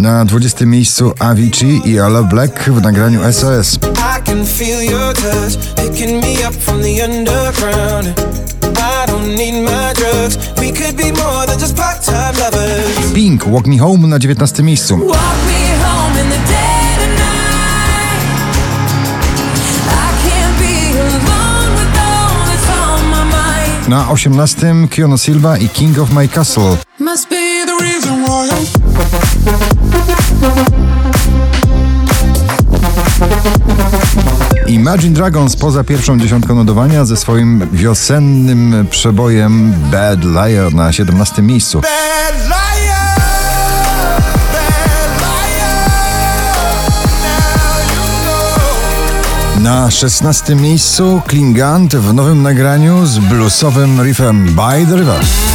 Na 20 miejscu Avicii i Ala Black w nagraniu SOS. Pink, Walk Me Home na 19 miejscu. Na 18 Kiono Silva i King of My Castle. Imagine Dragons poza pierwszą dziesiątką notowania ze swoim wiosennym przebojem Bad Liar na 17 miejscu. Na 16 miejscu Klingant w nowym nagraniu z bluesowym riffem By the River.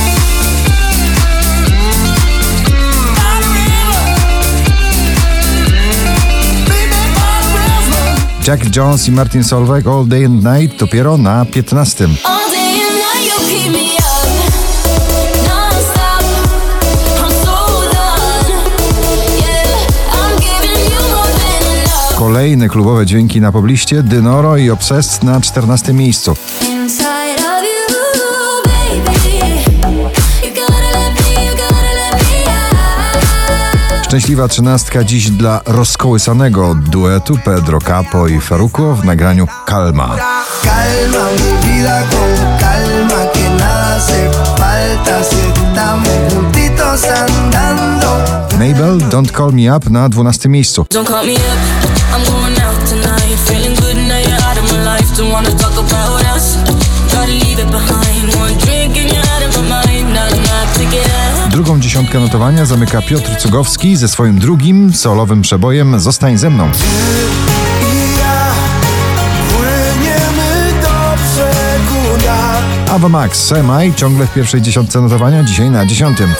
Jack Jones i Martin Solveig All Day and Night dopiero na 15. all day and night. You keep me up, non-stop. I'm so done. Yeah, I'm giving you more than enough. Kolejne klubowe dźwięki na pobliście Dynoro i Obsessed na 14 miejscu. Szczęśliwa trzynastka dziś dla rozkołysanego duetu Pedro Capo i Faruko w nagraniu Kalma. Mabel Don't Call Me Up na 12 miejscu. Don't Drugą dziesiątkę notowania zamyka Piotr Cugowski ze swoim drugim solowym przebojem Zostań ze mną. Ava Max, Semaj ciągle w pierwszej dziesiątce notowania, dzisiaj na dziesiątym.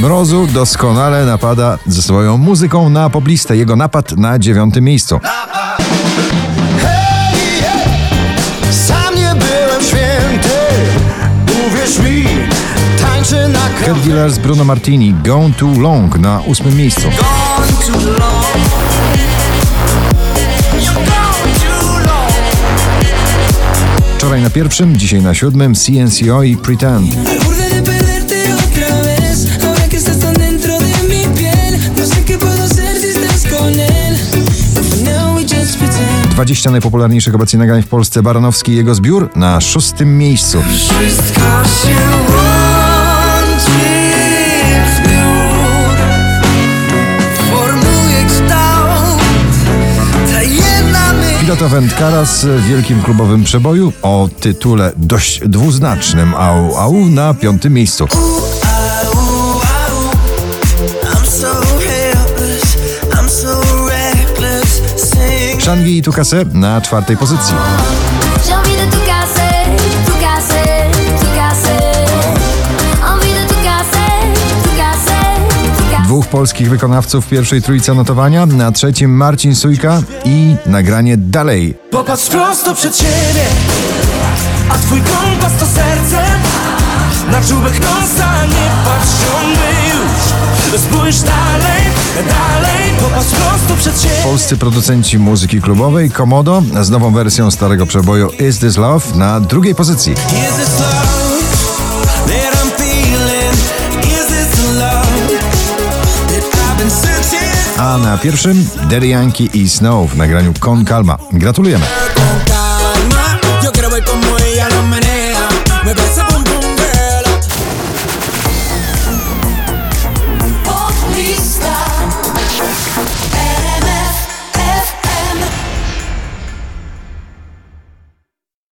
Mrozu doskonale napada ze swoją muzyką na poblistę. Jego napad na dziewiątym miejscu. Killers Bruno Martini, Gone Too Long na ósmym miejscu. Wczoraj na pierwszym, dzisiaj na siódmym CNCO i Pretend. No pretend. 20 najpopularniejszych obecnie nagrań w Polsce Baranowski i jego zbiór na szóstym miejscu. Wszystko się jedna myśl. Pilota Wędkaras w wielkim klubowym przeboju o tytule dość dwuznacznym Au Au na piątym miejscu. Shangi i Tukase na czwartej pozycji. Polskich wykonawców w pierwszej trójce notowania, na trzecim Marcin Sujka i nagranie Dalej. Popatrz prosto przed siebie, a twój kompas to serce. Na czubek nosa nie patrz ciągle już. Spójrz dalej, dalej, popatrz prosto przed siebie. Polscy producenci muzyki klubowej Komodo z nową wersją starego przeboju Is This Love na drugiej pozycji. Is this love Na pierwszym Daddy Yankee i Snow w nagraniu Con Calma. Gratulujemy.